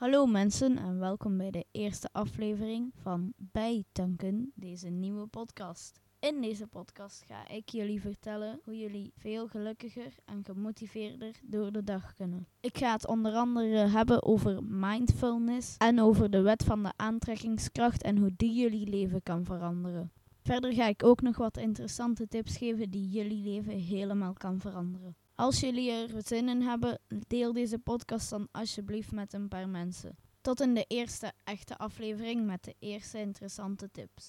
Hallo mensen en welkom bij de eerste aflevering van Bijtanken, deze nieuwe podcast. In deze podcast ga ik jullie vertellen hoe jullie veel gelukkiger en gemotiveerder door de dag kunnen. Ik ga het onder andere hebben over mindfulness en over de wet van de aantrekkingskracht en hoe die jullie leven kan veranderen. Verder ga ik ook nog wat interessante tips geven die jullie leven helemaal kan veranderen. Als jullie er zin in hebben, deel deze podcast dan alsjeblieft met een paar mensen. Tot in de eerste echte aflevering met de eerste interessante tips.